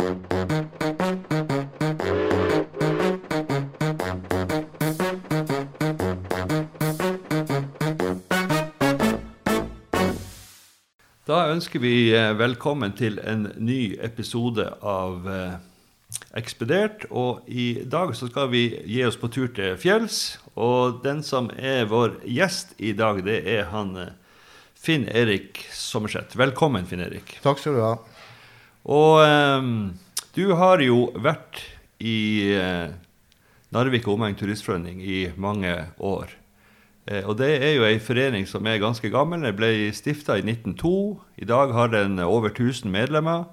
Da ønsker vi eh, velkommen til en ny episode av eh, Ekspedert. Og i dag så skal vi gi oss på tur til fjells. Og den som er vår gjest i dag, det er han eh, Finn Erik Sommerseth. Velkommen, Finn Erik. Takk skal du ha. Og eh, du har jo vært i eh, Narvik og omegn turistforening i mange år. Eh, og det er jo ei forening som er ganske gammel. Den ble stifta i 1902. I dag har den over 1000 medlemmer.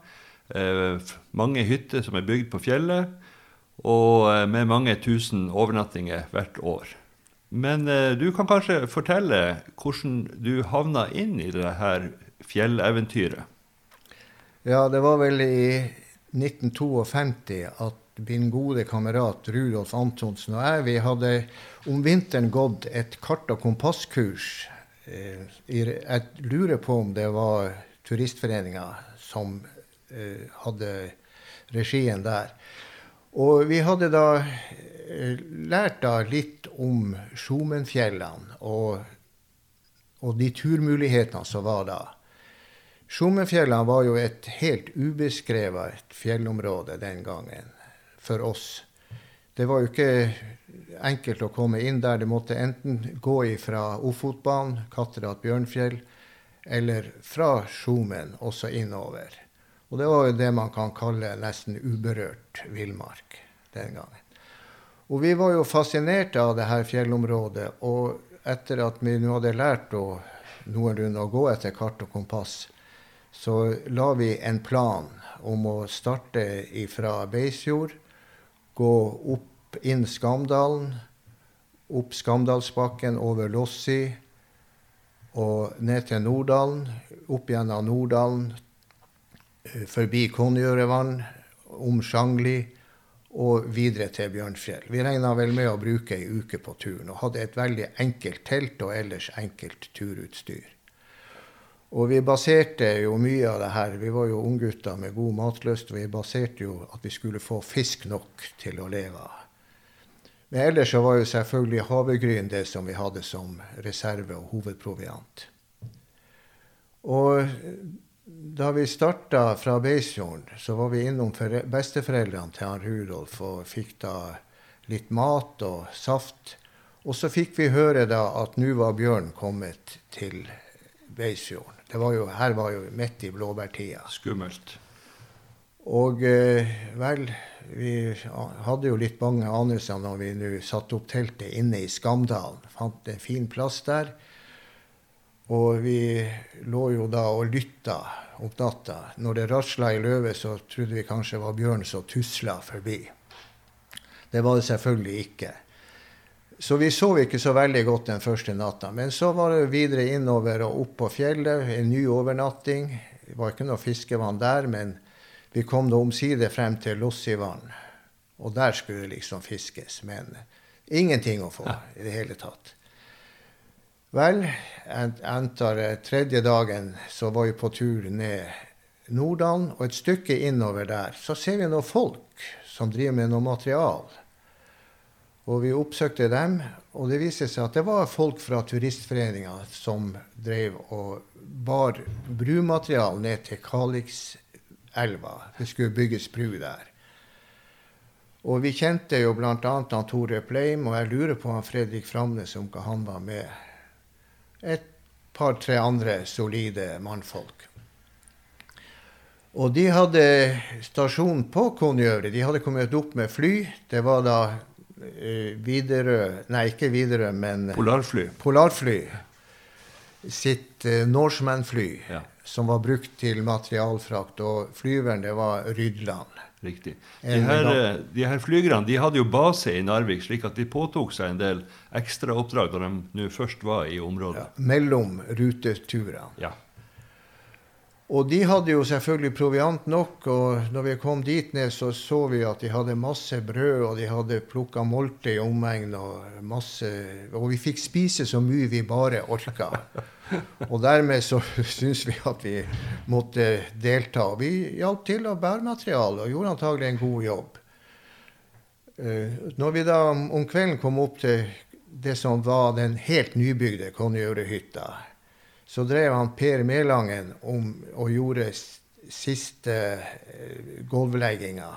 Eh, mange hytter som er bygd på fjellet. Og eh, med mange tusen overnattinger hvert år. Men eh, du kan kanskje fortelle hvordan du havna inn i det her fjelleventyret? Ja, det var vel i 1952 at min gode kamerat Rudolf Antonsen og jeg vi hadde om vinteren gått et kart- og kompasskurs. Eh, Jeg lurer på om det var Turistforeninga som eh, hadde regien der. Og vi hadde da eh, lært da litt om Sjomenfjellene og, og de turmulighetene som var da. Sjomenfjellene var jo et helt ubeskrevet fjellområde den gangen for oss. Det var jo ikke enkelt å komme inn der. Det måtte enten gå ifra Ofotbanen, Katterat, Bjørnfjell, eller fra Skjomen også innover. Og det var jo det man kan kalle nesten uberørt villmark den gangen. Og vi var jo fascinerte av det her fjellområdet. Og etter at vi nå hadde lært noenlunde å gå etter kart og kompass, så la vi en plan om å starte fra Beisfjord, gå opp inn Skamdalen, opp Skamdalsbakken, over Lossi og ned til Norddalen, opp gjennom Norddalen, eh, forbi Konjørevann, om Sjangli og videre til Bjørnfjell. Vi regna vel med å bruke ei uke på turen, og hadde et veldig enkelt telt og ellers enkelt turutstyr. Og vi baserte jo mye av det her Vi var jo unggutter med god matlyst, vi baserte jo at vi skulle få fisk nok til å leve av. Men ellers så var jo selvfølgelig havregryn det som vi hadde som reserve og hovedproviant. Og da vi starta fra Beisfjorden, så var vi innom besteforeldrene til han Rudolf og fikk da litt mat og saft. Og så fikk vi høre da at nå var Bjørn kommet til Beisfjorden. Det var jo, her var jo midt i blåbærtida. Skummelt. Og eh, vel, vi hadde jo litt bange anelser når vi nå satte opp teltet inne i Skamdalen. Fant en fin plass der. Og vi lå jo da og lytta om natta. Når det rasla i løvet, så trodde vi kanskje det var bjørn som tusla forbi. Det var det selvfølgelig ikke. Så vi sov ikke så veldig godt den første natta. Men så var det videre innover og opp på fjellet. En ny overnatting. Det var ikke noe fiskevann der, men vi kom da omsider frem til Lossivann. Og der skulle det liksom fiskes. Men ingenting å få i det hele tatt. Vel, jeg antar eh, tredje dagen så var vi på tur ned Nordalen, og et stykke innover der så ser vi noen folk som driver med noe material. Og vi oppsøkte dem, og det viste seg at det var folk fra Turistforeninga som drev og bar brumaterial ned til Kalixelva. Det skulle bygges bru der. Og vi kjente jo bl.a. Tore Pleim, og jeg lurer på han Fredrik Framnes om hva han var med. Et par-tre andre solide mannfolk. Og de hadde stasjon på Konjøret. De hadde kommet opp med fly. Det var da Widerøe Nei, ikke Widerøe, men Polarfly. Polarfly sitt eh, Norseman-fly, Ja. som var brukt til materialfrakt. Og flyveren, det var Rydland. Riktig. De her, eh, de her flygerne de hadde jo base i Narvik, slik at de påtok seg en del ekstraoppdrag da de nå først var i området. Ja, Mellom ruteturene. Ja. Og de hadde jo selvfølgelig proviant nok, og når vi kom dit ned, så så vi at de hadde masse brød, og de hadde plukka molte i omegn, og masse Og vi fikk spise så mye vi bare orka. Og dermed så syns vi at vi måtte delta. Vi hjalp til av bæremateriale og gjorde antagelig en god jobb. Uh, når vi da om kvelden kom opp til det som var den helt nybygde Konjørehytta, så drev han Per Melangen om og gjorde siste uh, gulvlegginga.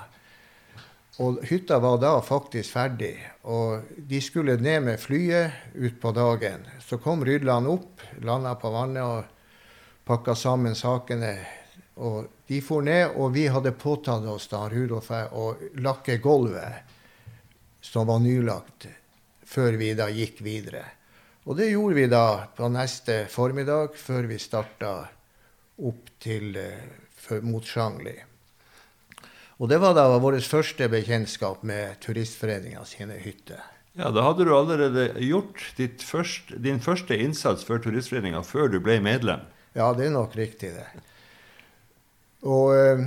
Og hytta var da faktisk ferdig. Og de skulle ned med flyet utpå dagen. Så kom Rydland opp, landa på vannet og pakka sammen sakene. Og de for ned, og vi hadde påtatt oss da Rudolf å lakke gulvet som var nylagt, før vi da gikk videre. Og det gjorde vi da på neste formiddag, før vi starta opp til, uh, mot Sjangli. Og det var da vår første bekjentskap med Turistforeninga sine hytter. Ja, Da hadde du allerede gjort første, din første innsats for Turistforeninga før du ble medlem? Ja, det er nok riktig, det. Og uh,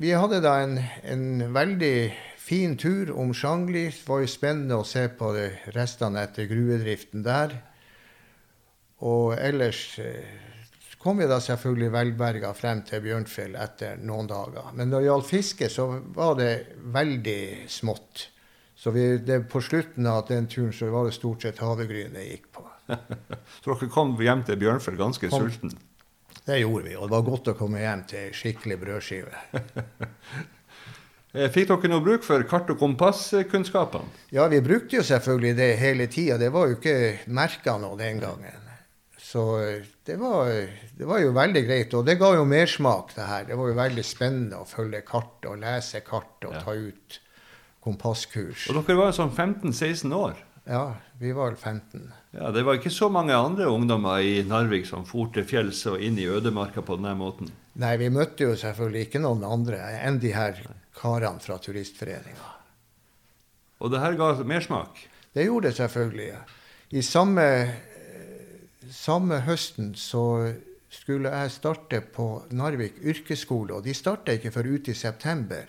vi hadde da en, en veldig fin tur om Sjangli. Det var jo spennende å se på restene etter gruvedriften der. Og ellers eh, kom vi da selvfølgelig velberga frem til Bjørnfjell etter noen dager. Men når det gjaldt fiske, så var det veldig smått. Så vi, det, på slutten av den turen så var det stort sett havregryn det gikk på. så dere kom hjem til Bjørnfjell ganske kom, sulten? Det gjorde vi. Og det var godt å komme hjem til skikkelig brødskive. Eh, fikk dere noe bruk for kart- og kompasskunnskapene? Ja, vi brukte jo selvfølgelig det hele tida. Det var jo ikke merka noe den gangen. Så eh, det var, det var, jo veldig greit. Og det ga jo mersmak, det her. Det var jo veldig spennende å følge kartet og lese kartet og ja. ta ut kompasskurs. Og dere var jo sånn 15-16 år? Ja, vi var 15. Ja, Det var ikke så mange andre ungdommer i Narvik som for til fjells og inn i ødemarka på denne måten? Nei, vi møtte jo selvfølgelig ikke noen andre enn de her karene fra Turistforeninga. Og det her ga mersmak? Det gjorde det selvfølgelig. I samme, samme høsten så skulle jeg starte på Narvik yrkesskole, og de starta ikke før ute i september.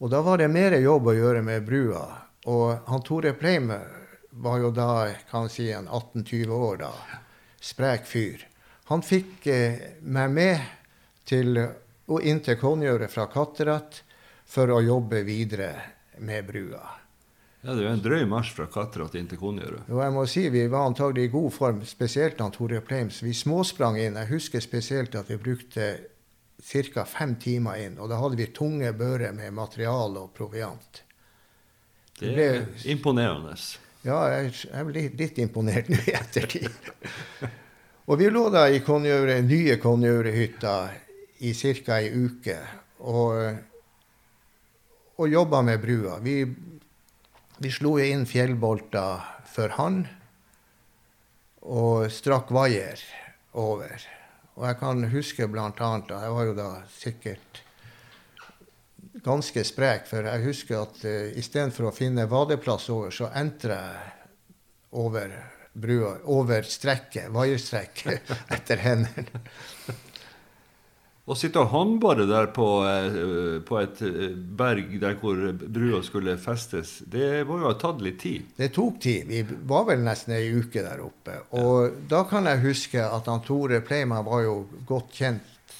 Og da var det mer jobb å gjøre med brua. Og han Tore Pleime var jo da kan si, en 18-20 år, da. Sprek fyr. Han fikk eh, meg med til, og inn til Konjøret fra Katterat for å jobbe videre med brua. Ja, Det er jo en drøy marsj fra Katrat inn til Konjøret. Jo, jeg må si Vi var antagelig i god form, spesielt han Tore Pleims. Vi småsprang inn. Jeg husker spesielt at vi brukte ca. fem timer inn. Og da hadde vi tunge bører med materiale og proviant. Det, det er imponerende. Ja, jeg, jeg ble litt imponert nå i ettertid. og vi lå da i Konjøre, nye Konjørehytta i ca. ei uke. Og og jobba med brua. Vi, vi slo inn fjellbolter for han og strakk vaier over. Og jeg kan huske bl.a. Jeg var jo da sikkert ganske sprek, for jeg husker at uh, istedenfor å finne vadeplass over, så endte jeg over brua, over strekket, vaierstrekket, etter hendene. Å sitte og håndbare der på, eh, på, et eh, berg der hvor brua skulle festes, det må jo ha tatt litt tid? Det tok tid. Vi var vel nesten ei uke der oppe. Og ja. da kan jeg huske at han Tore Pleiman var jo godt kjent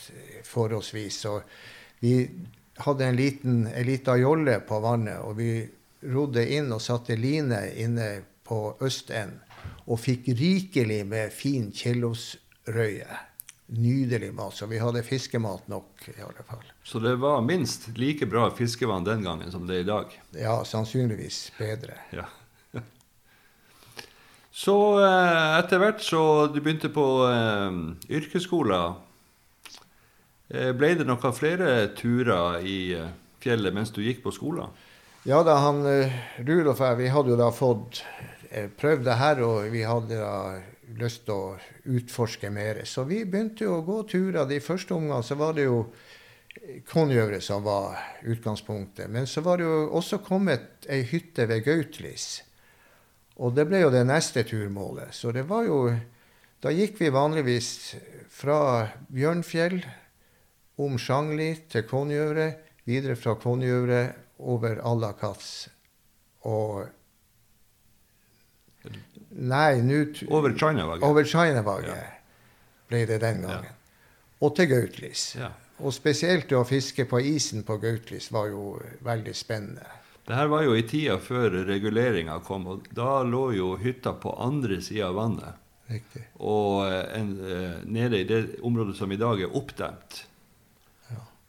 forholdsvis. Og vi hadde en liten, en liten jolle på vannet, og vi rodde inn og satte line inne på østenden. Og fikk rikelig med fin kjellosrøye nydelig mat. Så vi hadde fiskemat nok, i alle fall. Så det var minst like bra fiskevann den gangen som det er i dag? Ja, sannsynligvis bedre. Ja. Så eh, etter hvert så du begynte på eh, yrkesskolen. Eh, ble det noen flere turer i eh, fjellet mens du gikk på skolen? Ja da, han Rudolf og jeg, vi hadde jo da fått prøvd det her, og vi hadde da lyst til å utforske mer. Så vi begynte jo å gå turer. De første omgangene så var det jo Konjøret som var utgangspunktet. Men så var det jo også kommet ei hytte ved Gautlis. Og det ble jo det neste turmålet. Så det var jo Da gikk vi vanligvis fra Bjørnfjell om Sjangli til Konjøret, videre fra Konjøret over Allakats og Nei, nå Over China-vaget. over Chinavaget Ja. ble det den gangen. Og til Gautlis. Ja. Og spesielt å fiske på isen på Gautlis var jo veldig spennende. Det her var jo i tida før reguleringa kom, og da lå jo hytta på andre sida av vannet. Riktig. Og eh, en, eh, nede i det området som i dag er oppdemt.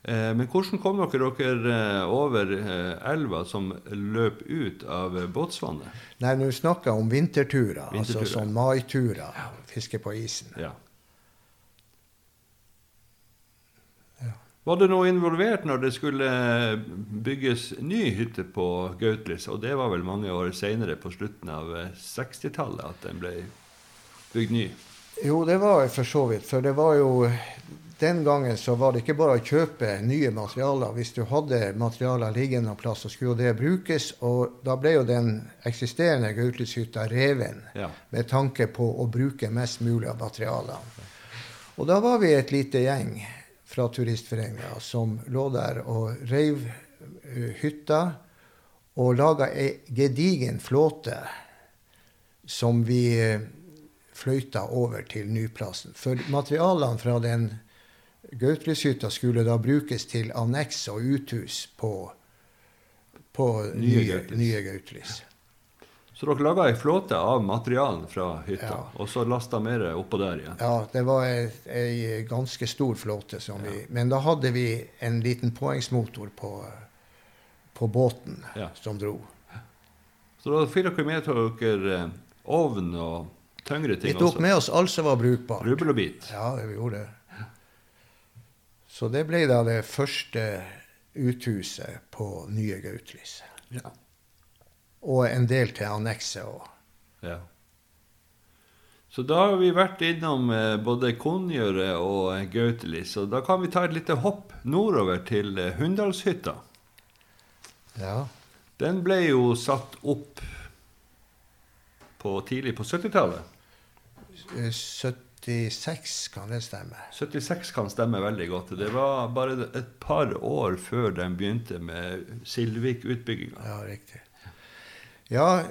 Ja. Eh, men hvordan kom dere dere eh, over eh, elva som løp ut av båtsvannet? Nei, nå snakker jeg om vinterturer. altså Vinterturer. sånn maiturer. Fiske på isen. Ja. Ja. Var det noe involvert når det skulle bygges ny hytte på Gautlis? Og det var vel mange år seinere, på slutten av eh, 60-tallet, at den ble bygd ny? Jo, det var for så vidt. For det var jo Den gangen så var det ikke bare å kjøpe nye materialer. Hvis du hadde materialer liggende en plass, så skulle jo det brukes. Og da ble jo den eksisterende Gautlishytta reven Ja. med tanke på å bruke mest mulig av materialene. Og da var vi et lite gjeng fra Turistforeninga som lå der og reiv eh, hytta og laga ei gedigen flåte som vi eh, fløyta over til nyplassen. For materialene fra den Gautlishytta skulle da brukes til anneks og uthus på, på Nye nye, Gautlis. Så dere laga ei flåte av materialen fra hytta, Ja. og så lasta mer oppå der igjen? Ja, det var ei, ganske stor flåte. Som vi, men da hadde vi en liten påhengsmotor på, på båten Ja. som dro. Så da fikk dere med dere eh, ovn og tyngre Vi tok også? med oss alt som var brukbart. Rubbel og bit? Ja, vi gjorde det. Så det ble da det første uthuset på nye Gautlyset. Ja. Og en del til annekset òg. ja. Så da har vi vært innom eh, både Konjøre og eh, Gautelis, og da kan vi ta et lite hopp nordover til Hundalshytta. Hunndalshytta. Ja. Den ble jo satt opp på tidlig på 70-tallet. Eh, 76, kan det stemme? 76 kan stemme veldig godt. Det var bare et par år før de begynte med Silvik-utbygginga. Ja, riktig. Ja,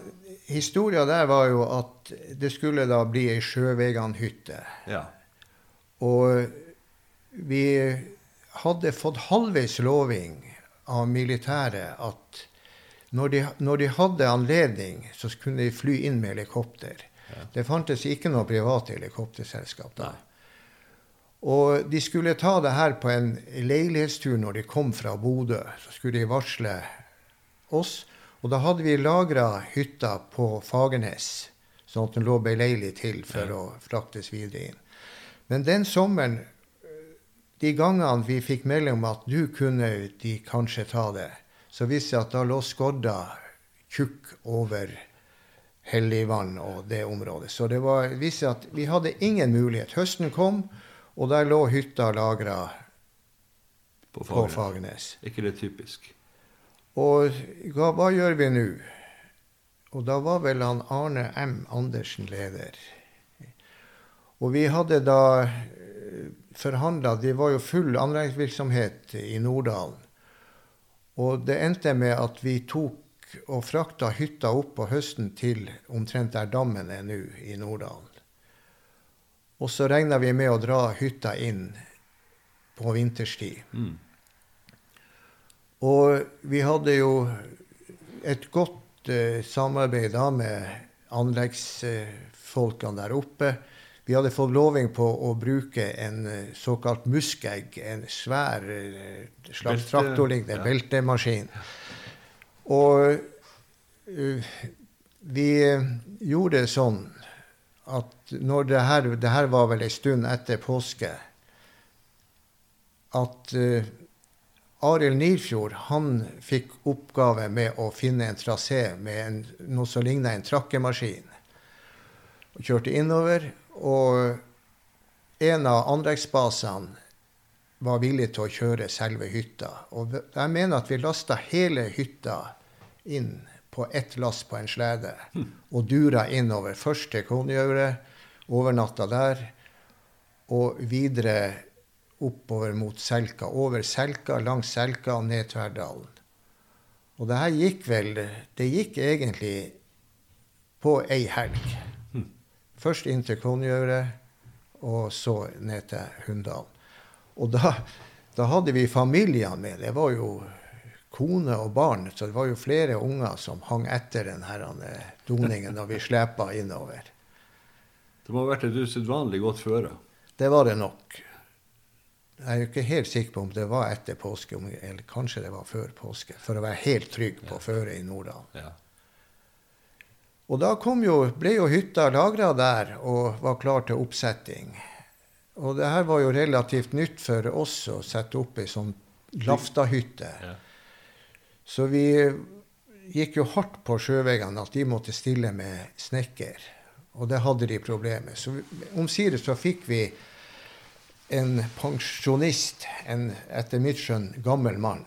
historia der var jo at det skulle da bli ei sjøveganhytte. Ja. Og vi hadde fått halvveis loving av militæret at når de, når de hadde anledning, så kunne de fly inn med helikopter. Det fantes ikke noe privat helikopterselskap da. Og de skulle ta det her på en leilighetstur når de kom fra Bodø. Så skulle de varsle oss. Og da hadde vi lagra hytta på Fagernes, sånn at den lå beleilig til for å fraktes videre inn. Men den sommeren, de gangene vi fikk melding om at du kunne de kanskje ta det, så viste det at da lå skodda tjukk over Helligvann og det området. Så det var, viste at vi hadde ingen mulighet. Høsten kom, og der lå hytta lagra På på Fagernes. Fagernes. Ikke det typisk? Og hva, hva gjør vi nå? Og da var vel han Arne M. Andersen leder. Og vi hadde da forhandla Det var jo full anleggsvirksomhet i Norddalen. Og det endte med at vi tok og frakta hytta opp på høsten til omtrent der dammen er nå, i Norddalen. Og så regna vi med å dra hytta inn på vinterstid. Mm. Og vi hadde jo et godt uh, samarbeid da med anleggsfolkene der oppe. Vi hadde fått loving på å bruke en uh, såkalt muskegg, en svær uh, slags traktorlignende ja. beltemaskin. Og eh, vi gjorde det sånn at når det her, det her var vel ei stund etter påske, at uh, Arild Nilfjord han fikk oppgave med å finne en trasé med en, noe som ligna en trakkemaskin. Og kjørte innover. Og en av anleggsbasene var villig til å kjøre selve hytta. Og jeg mener at vi lasta hele hytta inn på ett lass på en slede. Og dura innover. Først til Konjøret, overnatta der. Og videre oppover mot Selka. Over Selka, langs Selka og ned Tverdalen. Og det her gikk vel Det gikk egentlig på ei helg. Først inn til Konjøret, og så ned til Hunndalen. Og da, da hadde vi familiene med. Det var jo kone og barn, så det var jo flere unger som hang etter den her eh, doningen når vi slepa innover. Det må ha vært et usedvanlig godt føre? Det var det nok. Jeg er jo ikke helt sikker på om det var etter påske, eller kanskje det var før påske, for å være helt trygg på ja. føret i Nordal. Ja. Og da jo, ble jo hytta lagra der og var klar til oppsetting. Og det her var jo relativt nytt for oss å sette opp ei sånn laftahytte. Ja. Så vi gikk jo hardt på sjøveggene at de måtte stille med snekker. Og det hadde de problemer med. Så omsider så fikk vi en pensjonist, en etter mitt skjønn gammel mann,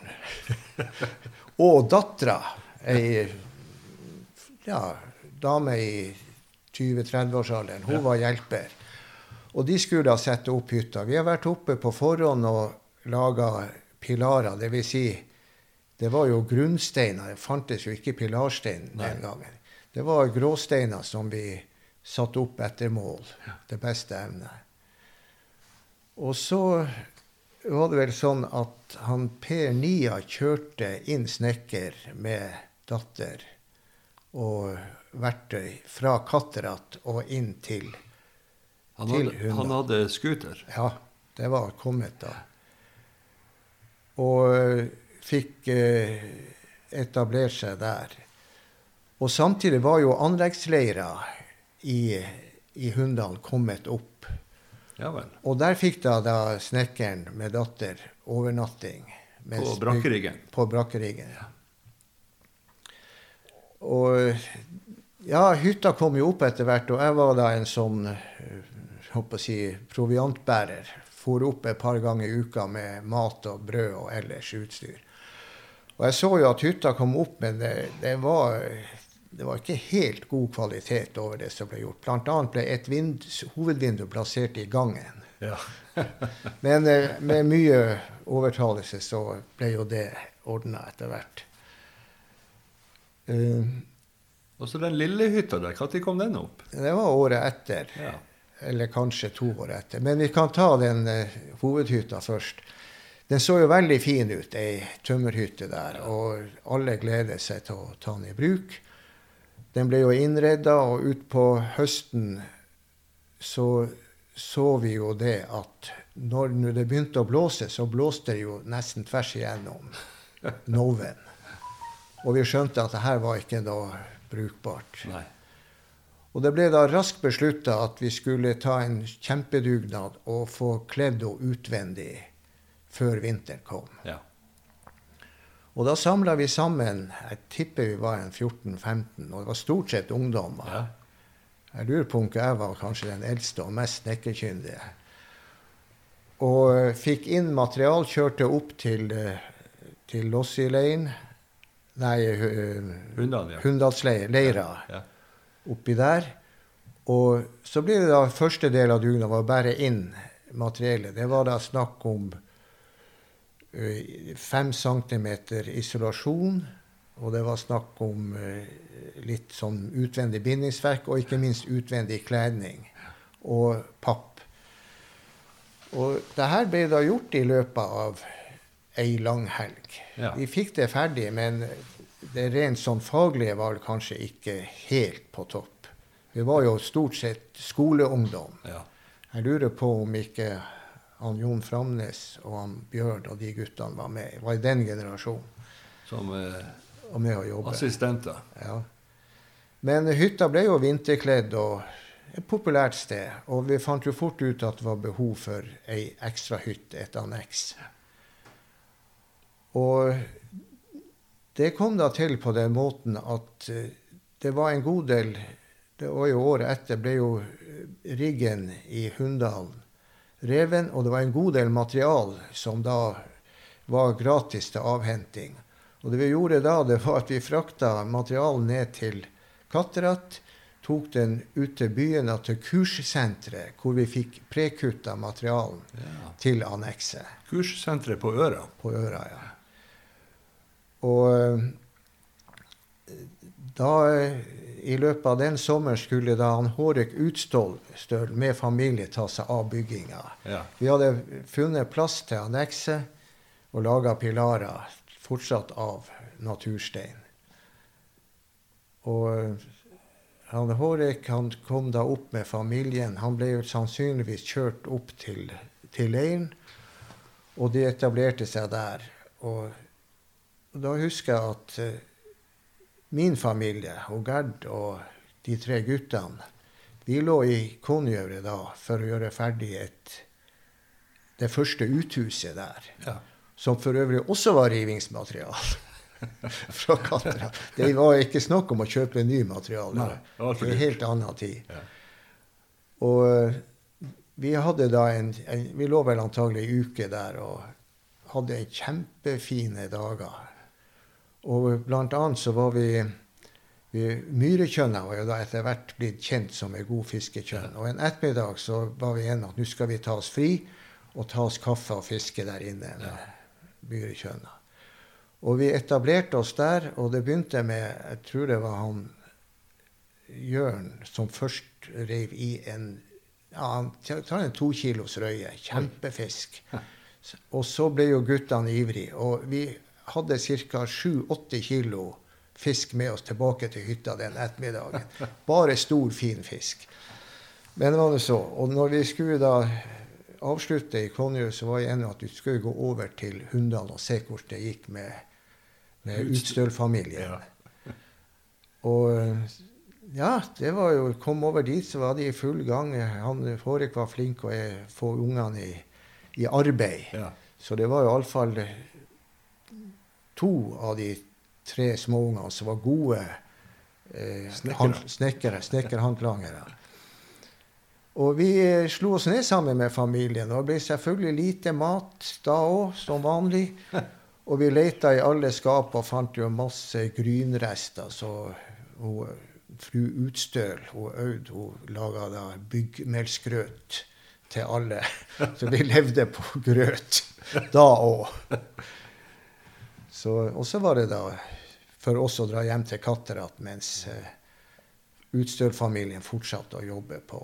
og dattera, ei ja, dame i 20-30-årsalderen. Hun var hjelper. Og de skulle da sette opp hytta. Vi har vært oppe på forhånd og laga pilarer. Det vil si, det var jo grunnsteiner. Det fantes jo ikke pilarstein den gangen. Det var gråsteiner som vi satte opp etter mål. Det beste evne. Og så var det vel sånn at han Per Nia kjørte inn snekker med datter og verktøy fra Katterat og inn til, han hadde, Han hadde scooter? Ja, det var kommet da. Og fikk eh, etablert seg der. Og samtidig var jo anleggsleirer i, i Hunndalen kommet opp. Ja vel. Og der fikk da, da snekkeren med datter overnatting. På brakkeriggen? På brakkeriggen, ja. Og ja, hytta kom jo opp etter hvert, og jeg var da en sånn håper å si, proviantbærer. For opp et par ganger i uka med mat og brød og ellers utstyr. Og jeg så jo at hytta kom opp, men det, det, var, det var ikke helt god kvalitet over det som ble gjort. Blant annet ble et vind, hovedvindu plassert i gangen. Ja. men eh, med mye overtalelse så ble jo det ordna etter hvert. Uh, og så den lille hytta der, når kom den opp? Det var året etter. Ja. Eller kanskje to år etter. Men vi kan ta den uh, hovedhytta først. Den så jo veldig fin ut, ei tømmerhytte der. Og alle gleder seg til å ta den i bruk. Den ble jo innreda, og utpå høsten så så vi jo det at når det begynte å blåse, så blåste det jo nesten tvers igjennom Noven. Og vi skjønte at det her var ikke noe brukbart. Nei. Og det ble da raskt beslutta at vi skulle ta en kjempedugnad og få kledd henne utvendig før vinteren kom. Ja. Og da samla vi sammen Jeg tipper vi var en 14-15, og det var stort sett ungdommer. Ja. Jeg lurer på om ikke jeg var kanskje den eldste og mest snekkerkyndige. Og fikk inn material, kjørte opp til, eh, til Lossileiren Nei, Hunndal, ja. Ja, oppi der. Og så blir det da første del av dugnaden var å bære inn materiellet. Det var da snakk om fem centimeter isolasjon. Og det var snakk om litt sånn utvendig bindingsverk, og ikke minst utvendig kledning og papp. Og det her ble da gjort i løpet av ei lang helg. Ja. Vi fikk det ferdig, men det rent sånn faglige var kanskje ikke helt på topp. Vi var jo stort sett skoleungdom. Ja. Jeg lurer på om ikke han Jon Framnes og han Bjørn og de guttene var med. Var i den generasjonen. Som eh, assistenter. Ja. Men hytta ble jo vinterkledd og et populært sted. Og vi fant jo fort ut at det var behov for ei ekstra hytte, et anneks. Og det kom da til på den måten at eh, det var en god del Det var jo året etter ble jo eh, riggen i Hunndalen reven, og det var en god del material som da var gratis til avhenting. Og det vi gjorde da, det var at vi frakta materialet ned til Katterat. tok den ut til byene, til kurssenteret, hvor vi fikk prekutta materialen Ja. til annekset Kurssenteret på Øra. på Øra. ja. Og eh, da, eh, i løpet av den sommeren, skulle da han Hårek Utstøl med familie ta seg av bygginga. Ja. Vi hadde funnet plass til annekset og laga pilarer, fortsatt av naturstein. Og eh, han Hårek han kom da opp med familien. Han ble jo sannsynligvis kjørt opp til, til leiren, og de etablerte seg der. Og da husker jeg at eh, min familie og Gerd og de tre guttene vi lå i Konjøret da for å gjøre ferdig et, det første uthuset der. Ja. Som for øvrig også var rivingsmaterial. Fra Katra. Det var ikke snakk om å kjøpe ny materiale. Nei, det en helt annen tid. Ja. Og eh, vi hadde da en, en Vi lå vel antagelig ei uke der og hadde kjempefine dager. Og blant annet så var vi, vi Myrekjønna var jo da etter hvert blitt kjent som en god fiskekjønn. Og en ettermiddag så var vi enige at nå skal vi ta oss fri og ta oss kaffe og fiske der inne med Myrekjønna. Og vi etablerte oss der, og det begynte med Jeg tror det var han Jørn som først reiv i en ja, han tar en to kilos røye. Kjempefisk. Og så ble jo guttene ivrige. Og vi hadde ca. sju-åtte kilo fisk med oss tilbake til hytta den ettermiddagen. Bare stor, fin fisk. Men det var det så. Og når vi skulle da avslutte i Konjø, så var jeg enig at vi skulle gå over til Hunndal og se hvordan det gikk med, med Utstøl-familien. Ja. Og ja, det var jo Kom over dit, så var de i full gang. Han Hårek var flink å eh, få ungene i, i arbeid. Ja. Så det var jo iallfall to av de tre småungene som var gode eh, Snekkere. snekkerhåndlangere. Og vi eh, slo oss ned sammen med familien, og det ble selvfølgelig lite mat da òg, som vanlig. Og vi leita i alle skap og fant jo masse grynrester. Så hun, fru Utstøl, hun Aud, hun laga da byggmelsgrøt til alle. Så vi levde på grøt da òg. Og så var det da for oss å dra hjem til Katterat mens eh, Utstøl-familien fortsatte å jobbe på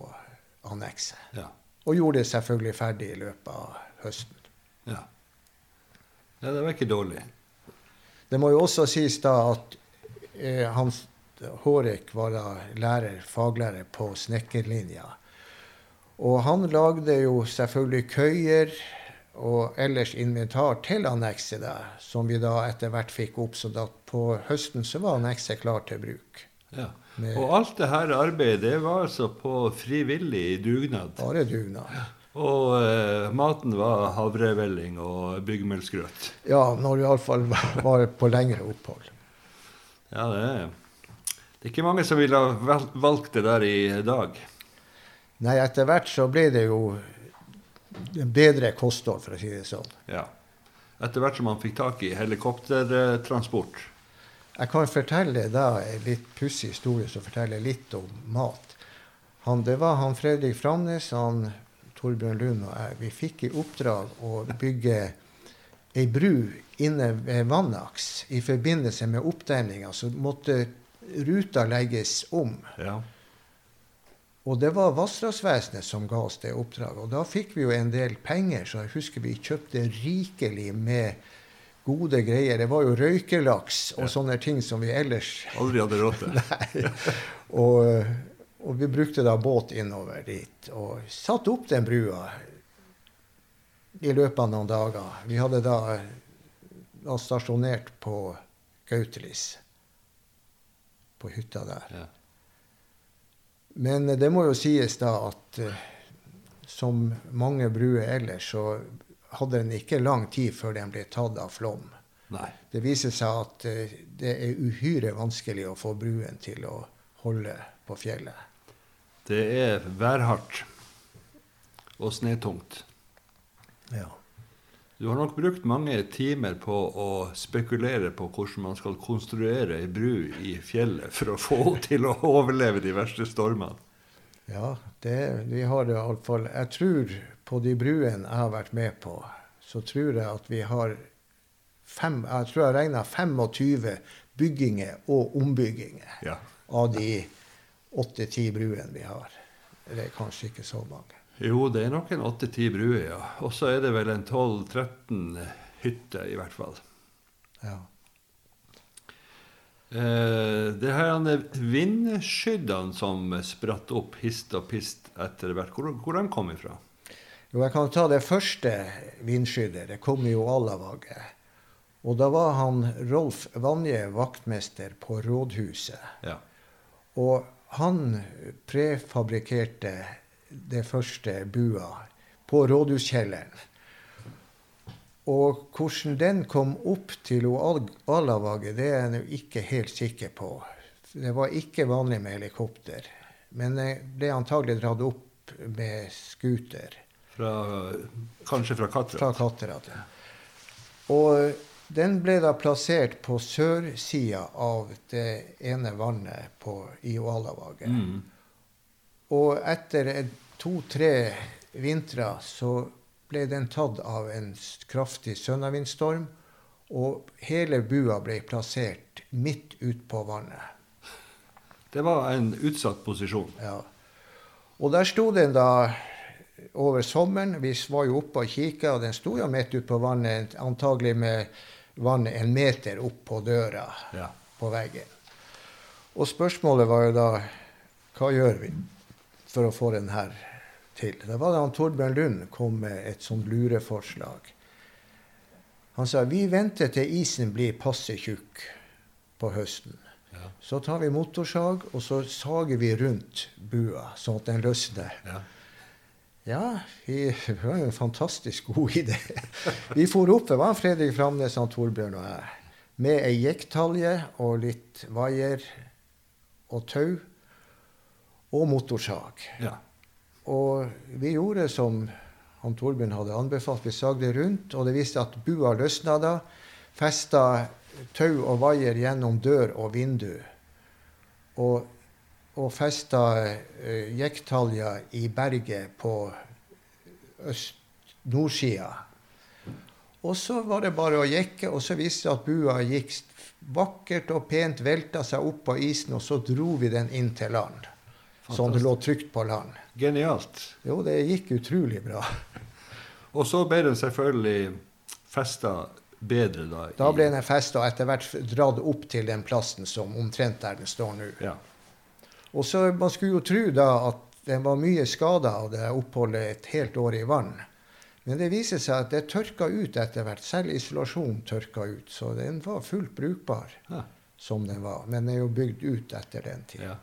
annekset. Ja. Og gjorde det selvfølgelig ferdig i løpet av høsten. ja. Ja, det var ikke dårlig. Det må jo også sies da at eh, Hans Hårek var da lærer, faglærer på snekkerlinja. Og han lagde jo selvfølgelig køyer og ellers inventar til annekset der, som vi da etter hvert fikk opp. Så da på høsten så var annekset klar til bruk. Ja. Og alt det her arbeidet det var altså på frivillig dugnad. Bare dugnad. Og eh, maten var havrevelling og byggmelsgrøt. Ja, når vi iallfall var på lengre opphold. Ja, det er, det er ikke mange som ville ha valgt det der i dag. Nei, etter hvert så ble det jo bedre kosthold, for å si det sånn. Ja. Etter hvert som man fikk tak i helikoptertransport. Jeg kan fortelle da en litt pussig historie som forteller litt om mat. Han, det var han Fredrik Framnes, han Torbjørn Lund og jeg. Vi fikk i oppdrag å bygge ei bru inne ved Vannaks i forbindelse med oppdemninga. Så måtte ruta legges om. Ja. Og det var Vassdragsvesenet som ga oss det oppdraget. Og da fikk vi jo en del penger, så jeg husker vi kjøpte rikelig med gode greier. Det var jo røykelaks og sånne ting som vi ellers Aldri hadde råd til. Nei. Og, og vi brukte da båt innover dit og satte opp den brua i løpet av noen dager. Vi hadde da, da stasjonert på Gautelis, på hytta der. Ja. Men det må jo sies da at eh, som mange bruer ellers, så hadde den ikke lang tid før den ble tatt av flom. Nei. Det viser seg at eh, det er uhyre vanskelig å få bruen til å holde på fjellet. Det er værhardt og snetungt. Ja. Du har nok brukt mange timer på å spekulere på hvordan man skal konstruere ei bru i fjellet for å få henne til å overleve de verste stormene. Ja, det, vi har det iallfall Jeg tror på de bruene jeg har vært med på, så tror jeg at vi har fem, Jeg tror jeg regna 25 bygginger og ombygginger Ja. av de åtte-ti bruene vi har. Det er kanskje ikke så mange. Jo, det er nok en åtte-ti bruer, ja. Og så er det vel en 12-13 hytter, i hvert fall. Ja. Eh, det her er vindskyddene som spratt opp hist og pist etter hvert, hvor, hvor de kom ifra? Jo, jeg kan ta det første vindskyddet. Det kom jo Alavaget. Og da var han Rolf Vanje vaktmester på rådhuset. Ja. Og han prefabrikkerte det første bua på rådhuskjelleren. Og hvordan den kom opp til Al- Alavaget, det er jeg nå ikke helt sikker på. Det var ikke vanlig med helikopter. Men det ble antagelig dratt opp med scooter kanskje fra fra Kattrat? ja. Og den ble da plassert på sørsida av det ene vannet på, i Oalavaget. Mm. Og etter to-tre vintre så ble den tatt av en kraftig sønnavindstorm, og hele bua ble plassert midt ut på vannet. Det var en utsatt posisjon. Ja. Og der sto den da over sommeren. Vi var jo oppe og kikka, og den sto jo midt ute på vannet, antagelig med vannet en meter opp på døra Ja. på veggen. Og spørsmålet var jo da hva gjør vi for å få den her til? Da var det han Torbjørn Lund kom med et sånt lureforslag. Han sa vi venter til isen blir passe tjukk på høsten. Ja. Så tar vi motorsag, og så sager vi rundt bua, sånn at den løsner. Ja. Ja, vi det var jo en fantastisk god idé. Vi for opp, det var Fredrik Framnes, han Torbjørn og jeg, med ei jekktalje og litt vaier og tau og motorsag. ja. Og vi gjorde som han Torbjørn hadde anbefalt. Vi sagde rundt, og det viste at bua løsna da. Festa tau og vaier gjennom dør og vindu. Og, og festa uh, jekktalja i berget på nordsida. Og så var det bare å jekke, og så viste det at bua gikk vakkert og pent, velta seg opp på isen, og så dro vi den inn til land. Sånn det lå trygt på land. Genialt. Jo, det gikk utrolig bra. Og så ble den selvfølgelig festa bedre da. i- Da ble den festa og etter hvert dratt opp til den plassen som omtrent der den står nå. Ja. Og så Man skulle jo tro da at den var mye skada av det oppholdet et helt år i vann. Men det viser seg at det tørka ut etter hvert. Selv isolasjon tørka ut. Så den var fullt brukbar Ja. som den var. Men den er jo bygd ut etter den tida. Ja.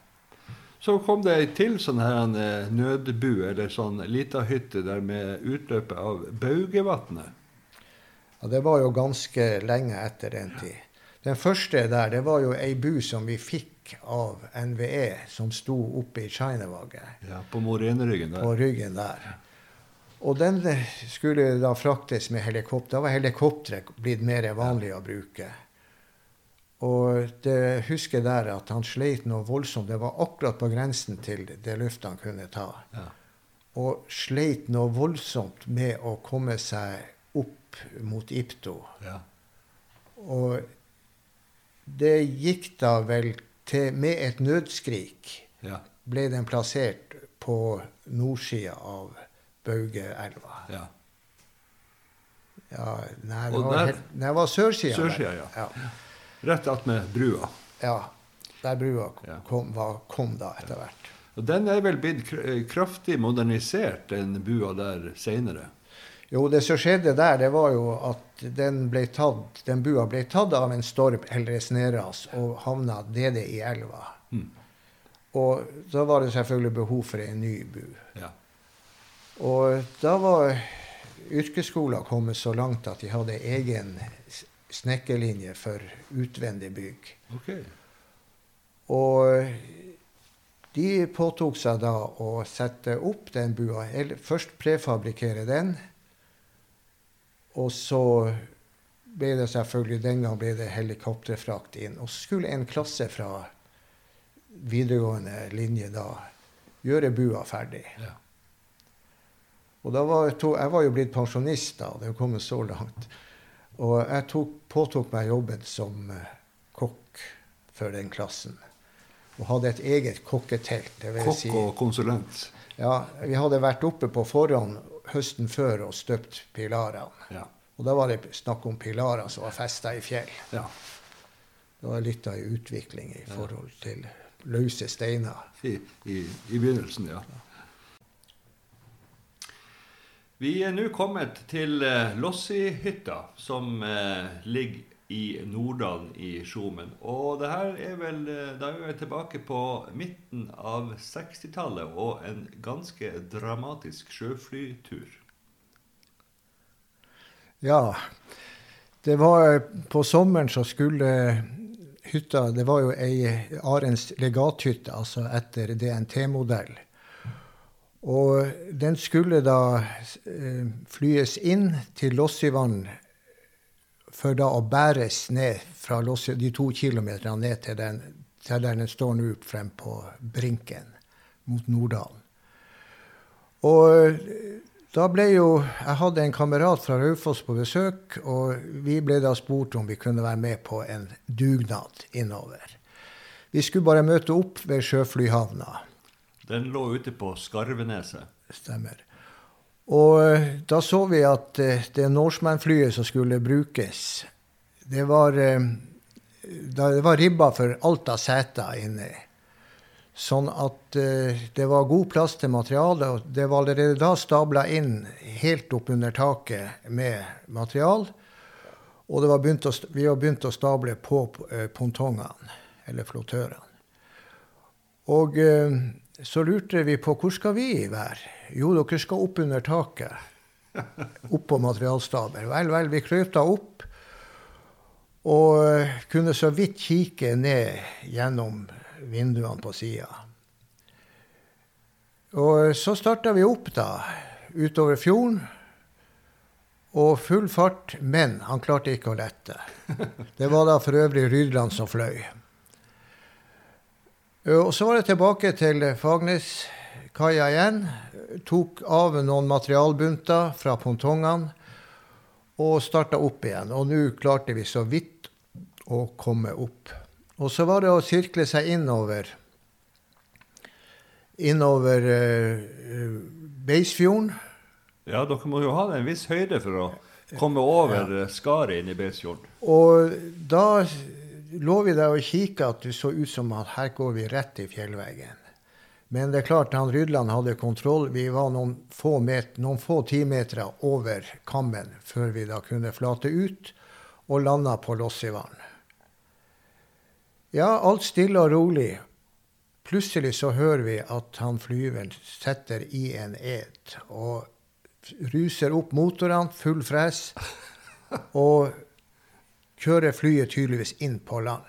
Så kom det ei til sånn her en, eh, nødbu, eller sånn lita hytte der med utløpet av Baugevatnet. Ja, det var jo ganske lenge etter den tid. Den første der, det var jo ei bu som vi fikk av NVE, som sto oppe i Chinavaget, Ja, på Moreneryggen på ryggen der. Og den skulle da fraktes med helikopter. Da var helikopteret blitt mer vanlig å bruke. Og det husker der at han sleit noe voldsomt. Det var akkurat på grensen til det løftet han kunne ta. Ja. Og sleit noe voldsomt med å komme seg opp mot Ipto. Ja. Og det gikk da vel til Med et nødskrik Ja. ble den plassert på nordsida av Baugeelva. ja. Ja, nei, det var, helt, nei, det var sørsida. Sørsida, ja. Rett attmed brua. Ja, Der brua kom, var, kom da etter hvert. Og den er vel blitt eh, kraftig modernisert, den bua der seinere. Jo, det som skjedde der, det var jo at den, ble tatt, den bua ble tatt av en storm eller et snøras og havna nede i elva. Mm. Og da var det selvfølgelig behov for en ny bu. Ja. Og da var yrkesskolen kommet så langt at de hadde egen snekkerlinje for utvendig bygg. Okay. Og de påtok seg da å sette opp den bua, eller først prefabrikere den. Og så ble det selvfølgelig den gang ble det helikopterfrakt inn. Og skulle en klasse fra videregående linje da gjøre bua ferdig. Ja. Og da var to, jeg var jo blitt pensjonist da, det kom kommet så langt. Og jeg tok, påtok meg jobben som uh, kokk for den klassen. Og hadde et eget kokketelt. det Kokk si. og konsulent. Ja, vi hadde vært oppe på forhånd høsten før og støpt pilarene. Ja. Og da var det snakk om pilarer som var festa i fjell. ja. Det var litt av en utvikling i forhold til løse steiner. I, i, I begynnelsen, ja. Vi er nå kommet til eh, Lossihytta, som eh, ligger i Nordalen i Skjomen. Og det her er vel eh, Da er vi tilbake på midten av 60-tallet og en ganske dramatisk sjøflytur. Ja. Det var på sommeren så skulle hytta Det var jo ei Arens legathytte, altså etter DNT-modell. Og den skulle da eh, flyes inn til Lossivann for da å bæres ned fra Lossi, de to kilometerne ned til, den, til der den står nå frem på Brinken mot Norddalen. Og da ble jo Jeg hadde en kamerat fra Raufoss på besøk, og vi ble da spurt om vi kunne være med på en dugnad innover. Vi skulle bare møte opp ved sjøflyhavna. Den lå ute på Skarveneset. Stemmer. Og eh, da så vi at eh, det Norseman-flyet som skulle brukes, det var, eh, det var ribba for alt av seter inni. Sånn at det var god plass til materialet. Og det var allerede da stabla inn helt opp under taket med material. Og å, vi har begynt å stable på pontongene, eller flottørene. Og så lurte vi på hvor skal vi være. Jo, dere skal opp under taket. Opp på materialstaber. Vel, vel, vi krøp opp. Og kunne så vidt kikke ned gjennom vinduene på sida. Og så starta vi opp, da. Utover fjorden. Og full fart, men han klarte ikke å lette. Det var da for øvrig Rydland som fløy. Eh, Og så var det tilbake til Fagnesteskaia igjen. Tok av noen materialbunter fra pontongene og starta opp igjen. Og nå klarte vi så vidt å komme opp. Og så var det å sirkle seg innover innover uh, Beisfjorden. Ja, dere må jo ha en viss høyde for å komme over skaret inn i Beisfjorden. Og da lå vi der og kikka at det så ut som at her går vi rett i fjellveggen. Men det er klart han Rydland hadde kontroll. Vi var noen få, meter, noen få timetere over kammen før vi da kunne flate ut og landa på Lossivann. Ja, alt stille og rolig. Plutselig så hører vi at han flyveren setter i en ed og ruser opp motorene, full fres, og kjører flyet tydeligvis inn på land.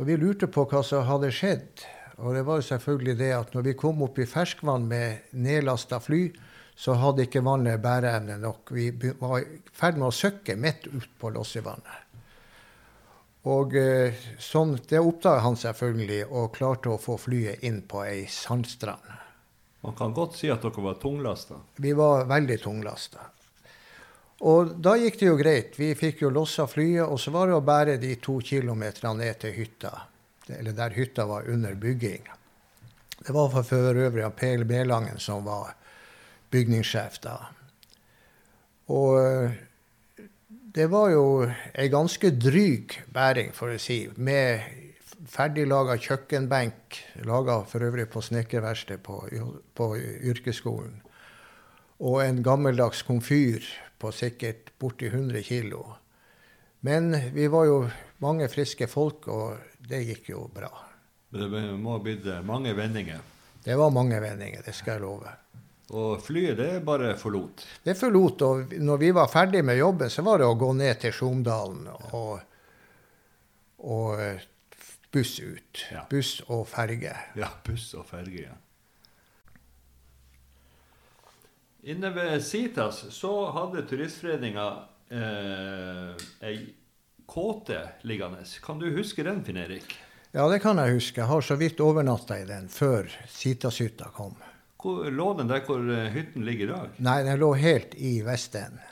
Og vi lurte på hva som hadde skjedd. Og det var jo selvfølgelig det at når vi kom opp i ferskvann med nedlasta fly, så hadde ikke vannet bæreevne nok. Vi var i ferd med å søkke midt ut på Lossivannet. Og eh, sånn, Det oppdaga han selvfølgelig, og klarte å få flyet inn på ei sandstrand. Man kan godt si at dere var tunglasta. Vi var veldig tunglasta. Og da gikk det jo greit. Vi fikk jo lossa flyet, og så var det å bære de to kilometerne ned til hytta. Eller der hytta var under bygging. Det var for øvrig av Per Belangen som var bygningssjef da. Og det var jo ei ganske dryg bæring, for å si, med ferdiglaga kjøkkenbenk, laga for øvrig på snekkerverkstedet på, på yrkesskolen, og en gammeldags komfyr på sikkert borti 100 kilo. Men vi var jo mange friske folk, og det gikk jo bra. Det må ha blitt mange vendinger. Det var mange vendinger, det skal jeg love. Og flyet, det bare forlot? Det forlot, og når vi var ferdig med jobben, så var det å gå ned til Sjomdalen og, og buss ut. Ja. Buss og ferge. Ja, buss og ferge, ja. Inne ved Sitas så hadde Turistforeninga eh, ei kåte liggende. Kan du huske den, Finn Erik? Ja, det kan jeg huske. Jeg har så vidt overnatta i den før Sitashytta kom. Hvor, lå den der hvor eh, hytten ligger i dag? Nei, den lå helt i Vestenden.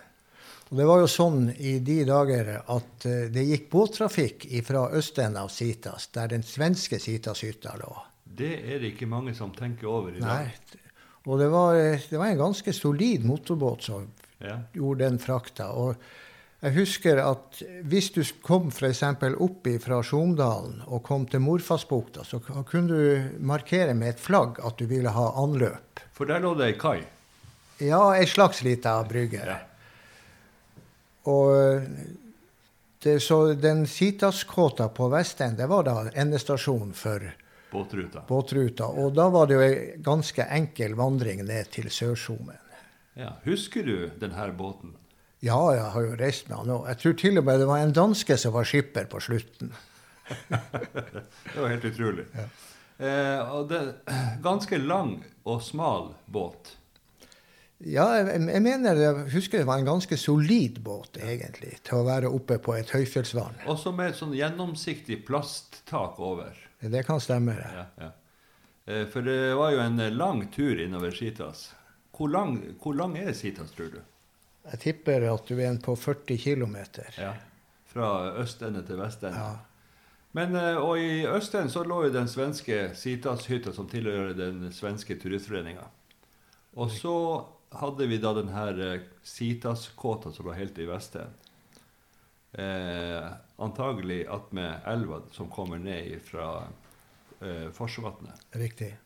Og det var jo sånn i de dager at uh, det gikk båttrafikk fra østenden av Sitas, der den svenske Sitashytta lå. Det er det ikke mange som tenker over i dag. Nei. Og det var, det var en ganske solid motorbåt som Ja. gjorde den frakta. Og jeg husker at hvis du kom f.eks. opp fra Sjomdalen og kom til Morfassbukta, så kunne du markere med et flagg at du ville ha anløp. For der lå det ei kai. Ja, ei slags lita brygge. Ja. Og det, så den Sitas-kåta på Vestend, det var da endestasjonen for Båtruta. båtruta. Og da var det jo ei ganske enkel vandring ned til Sørsomen. Ja. Husker du denne båten? Ja, jeg har jo reist med han òg. Jeg tror til og med det var en danske som var skipper på slutten. Det var helt utrolig. Eh, og det, ganske lang og smal båt. Ja, jeg, jeg mener jeg husker det var en ganske solid båt, egentlig, til å være oppe på et høyfjellsvann. Også med et sånn gjennomsiktig plasttak over. Det kan stemme. Ja, ja. Eh, for det var jo en eh, lang tur innover Sitas. Hvor lang, hvor lang er Sitas, tror du? Jeg tipper at du er en på 40 km. Ja. Fra østende til vestende. Ja. Men, eh, og i østen så lå jo den svenske Sitas-hytta som tilhører den svenske turistforeninga. Og så hadde vi da den her Sitas-kåta som lå helt i vestenden. Eh, antagelig attmed elva som kommer ned fra eh, Forsvatnet. Riktig.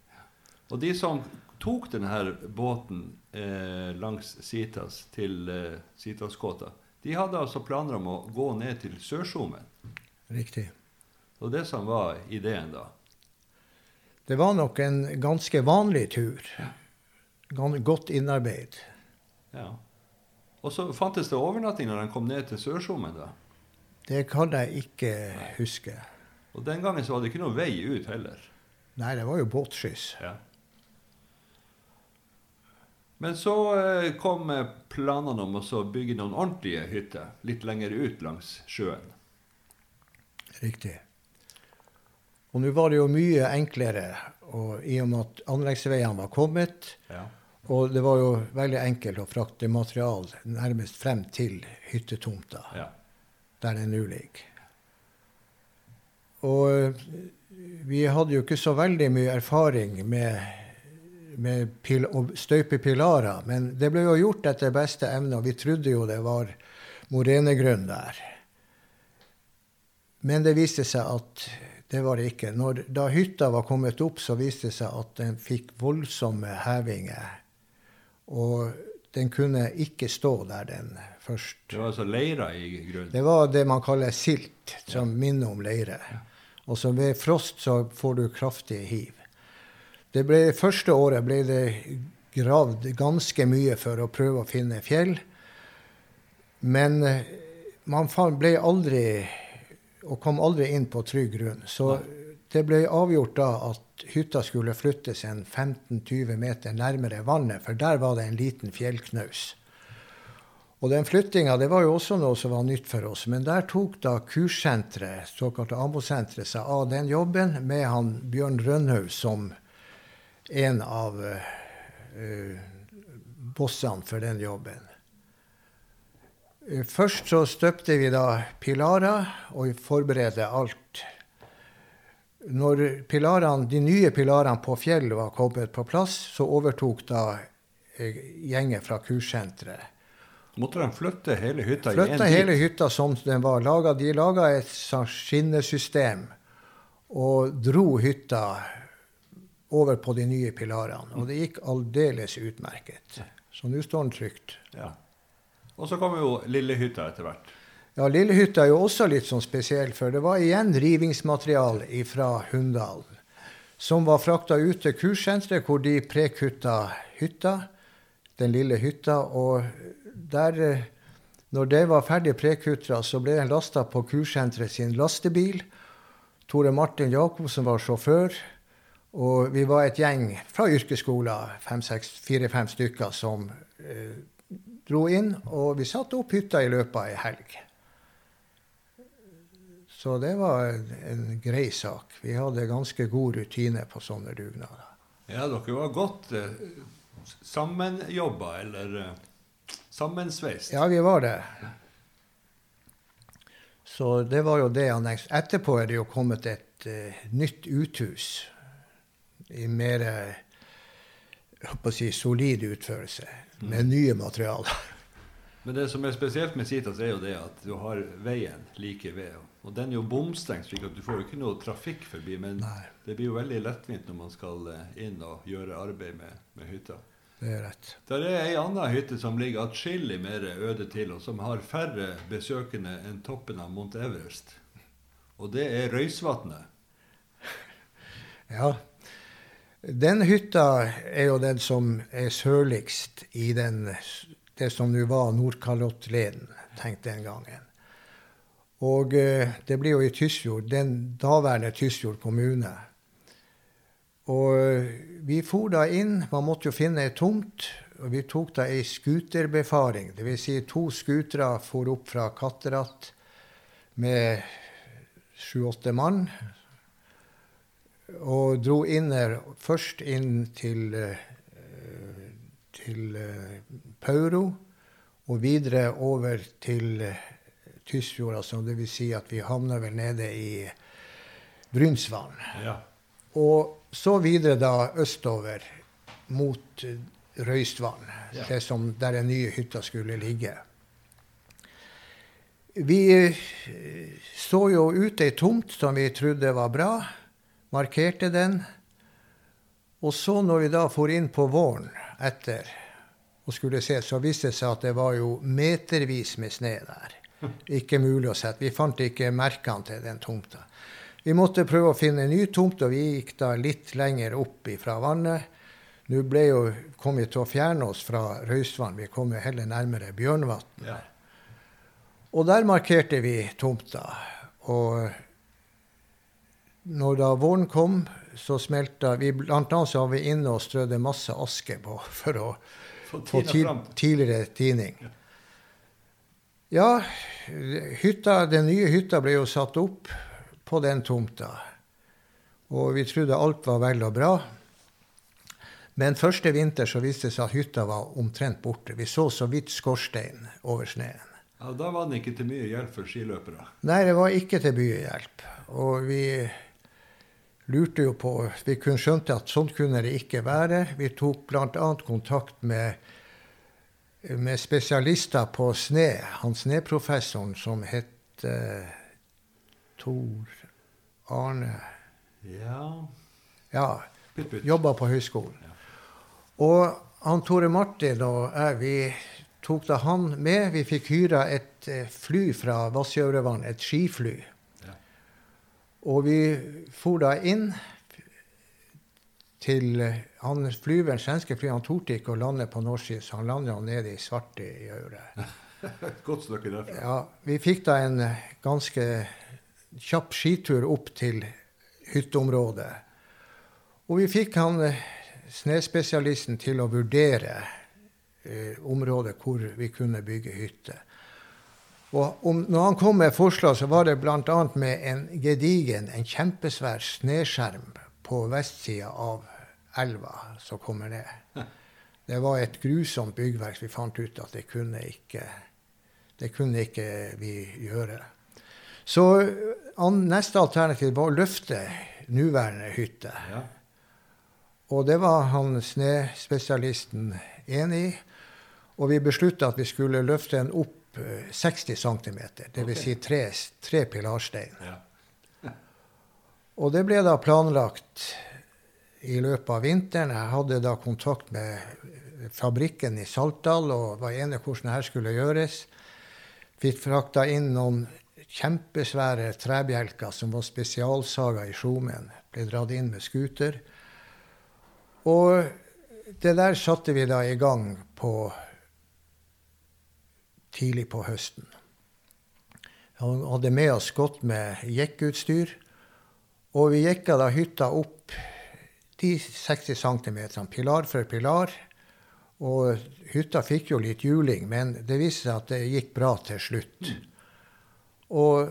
Og de som tok denne båten eh, langs Sitas til eh, Sitas-kåta, de hadde altså planer om å gå ned til Sørsomen. Riktig. Og det som var ideen da. Det var nok en ganske vanlig tur. Godt innarbeid. Ja. Og så fantes det overnatting når de kom ned til Sørskjomen. da. Det kan jeg ikke huske. Og den gangen så var det ikke noen vei ut heller. Nei, det var jo båtskyss. Ja. Men så eh, kom eh, planene om å bygge noen ordentlige hytter litt lenger ut langs sjøen. Riktig. Og nå var det jo mye enklere, og i og med at anleggsveiene var kommet, Ja. Og det var jo veldig enkelt å frakte material nærmest frem til hyttetomta, ja. der den nå ligger. Og eh, vi hadde jo ikke så veldig mye erfaring med, med pil, å støype pilarer, men det ble jo gjort etter beste evne, og vi trodde jo det var morenegrunn der. Men det viste seg at det var det ikke. Når, da hytta var kommet opp, så viste det seg at den fikk voldsomme hevinger. Og den kunne ikke stå der den først. Det var altså leire i grunnen. Det var det man kaller silt, som minner om leire. Og så ved frost så får du kraftige hiv. Det ble, første året ble det gravd ganske mye for å prøve å finne fjell. Men eh, man ble aldri og kom aldri inn på trygg grunn. Så det ble avgjort da at hytta skulle flyttes en 15-20 meter nærmere vannet, for der var det en liten fjellknaus. Og den flyttinga det var jo også noe som var nytt for oss. Men der tok da kurssenteret, såkalte AMO-senteret, seg av den jobben med han Bjørn Rønhaug som en av uh, bossene for den jobben. Først så støpte vi da pilarer og forberedte alt. Når pilarene, de nye pilarene på fjellet var kommet på plass, så overtok da eh, gjengen fra kurssenteret. Måtte de flytte hele hytta Flytta hele hytta som den var laga. De laga et skinnesystem og dro hytta over på de nye pilarene. Og det gikk aldeles utmerket. Så nå står den trygt. Ja. Og så kom jo Lillehytta etter hvert. Ja, Lillehytta er jo også litt sånn spesiell, for det var igjen rivingsmateriale fra Hunndalen. Som var frakta ut til kurssenteret, hvor de prekutta hytta, den lille hytta. Og der, eh, når det var ferdig prekutta, så ble den lasta på kurssenteret sin lastebil. Tore Martin Jacobsen var sjåfør. Og vi var et gjeng fra yrkesskolen, fire-fem stykker, som eh, dro inn, og vi satte opp hytta i løpet av ei helg. Så det var en, grei sak. Vi hadde ganske god rutine på sånne dugnader. Ja, dere var godt eh, sammenjobba, eller eh, sammensveist. Ja, vi var det. Så det var jo det han Etterpå er det jo kommet et eh, nytt uthus i mer å si, solid utførelse, mm. med nye materialer. Men det som er spesielt med Sitas, er jo det at du har veien like ved. Og den er jo bomstengt, slik at du får jo ikke noe trafikk forbi. Men Nei. det blir jo veldig lettvint når man skal eh, inn og gjøre arbeid med, med hytta. Det er rett. Der er ei anna hytte som ligger atskillig mer øde til, og som har færre besøkende enn toppen av Mount Everest. Og det er Røysvatnet. Ja. Den hytta er jo den som er sørligst i den, det som nå var Nordkalottleden, tenkte den gangen. Og eh, det blir jo i Tysfjord, den daværende Tysfjord kommune. Og eh, vi for da inn. Man måtte jo finne ei tomt. Og vi tok da ei skuterbefaring. Dvs. Si to skutere for opp fra Katteratt med sju-åtte mann. Og dro inn her, først inn til, eh, til Pauro. Og videre over til Tysfjord. så det vil si at vi havna vel nede i Brynsvann. Ja. Og så videre da østover mot Røystvann, ja. det som der den nye hytta skulle ligge. Vi eh, så jo ut ei tomt som vi trodde var bra, markerte den. Og så når vi da for inn på våren etter og skulle se, så viste det seg at det var jo metervis med snø der. Ikke mulig å sette. Vi fant ikke merkene til den tomta. Vi måtte prøve å finne en ny tomt, og vi gikk da litt lenger opp fra vannet. Nå ble jo, kom vi til å fjerne oss fra Røysvann. Vi kom jo heller nærmere Bjørnvatn. Ja. Og der markerte vi tomta. Og når da våren kom, så smelta vi Blant annet så var vi inne og strødde masse aske på for å få tidligere tining. Ja, hytta, den nye hytta ble jo satt opp på den tomta. Og vi trodde alt var vel og bra. Men første vinter så viste det seg at hytta var omtrent borte. Vi så så vidt skorstein over sneen. Ja, Da var den ikke til mye hjelp for skiløpere? Nei, det var ikke til mye hjelp. Og vi lurte jo på Vi kunne skjønte at sånn kunne det ikke være. Vi tok bl.a. kontakt med, med spesialister på sne. Han sneprofessoren som het uh, Tor Arne Ja. ja Jobba på høyskolen. Ja. Og han Tore Martin og jeg, vi tok da han med. Vi fikk hyra et eh, fly fra Vassjaurevann, et skifly. Ja. Og vi for da inn til eh, han flyveren, svenske fly, han torde ikke å lande på norsk så han landa nede i svarte i øret. Godt stykke derfra. Ja, vi fikk da en ganske kjapp skitur opp til hytteområdet. Og vi fikk han snespesialisten snøspesialisten til å vurdere eh, området hvor vi kunne bygge hytte. Og om, når han kom med forslag, så var det bl.a. med en gedigen, en kjempesvær snøskjerm på vestsida av elva som kommer ned. Det var et grusomt byggverk. Vi fant ut at det kunne ikke, det kunne ikke vi gjøre. Så an, neste alternativ var å løfte nåværende hytte. Ja. Og det var han snespesialisten enig i. Og vi beslutta at vi skulle løfte den opp 60 cm, dvs. Si tre, tre pilarstein. Ja. og det ble da planlagt i løpet av vinteren. Jeg hadde da kontakt med fabrikken i Saltdal og var enig hvordan dette skulle gjøres. Vi frakta inn noen kjempesvære trebjelker som var spesialsaga i Skjomen. Ble dratt inn med scooter. Og det der satte vi da i gang på tidlig på høsten. Vi hadde med oss godt med jekkutstyr. Og vi jekka da hytta opp de 60 cm, pilar for pilar. Og hytta fikk jo litt juling, men det viste seg at det gikk bra til slutt. Og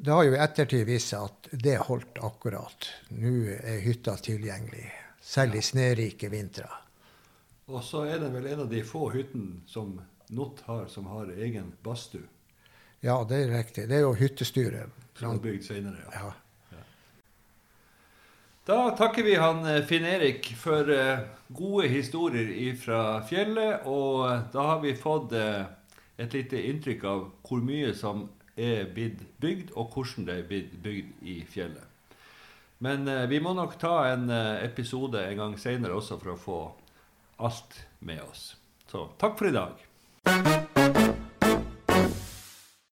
det har jo i ettertid vist seg at det holdt akkurat. Nå er hytta tilgjengelig, selv i snørike vintre. Og så er det vel en av de få hyttene som Nott har, som har egen badstue. Ja, det er riktig. Det er jo hyttestyret. Som er bygd senere, ja. Ja. Da takker vi han eh, Finn Erik for eh, gode historier fra fjellet. Og eh, da har vi fått et lite inntrykk av hvor mye som er blitt bygd, og hvordan det er blitt bygd i fjellet. Men vi må nok ta en episode en gang seinere også for å få alt med oss. Så takk for i dag.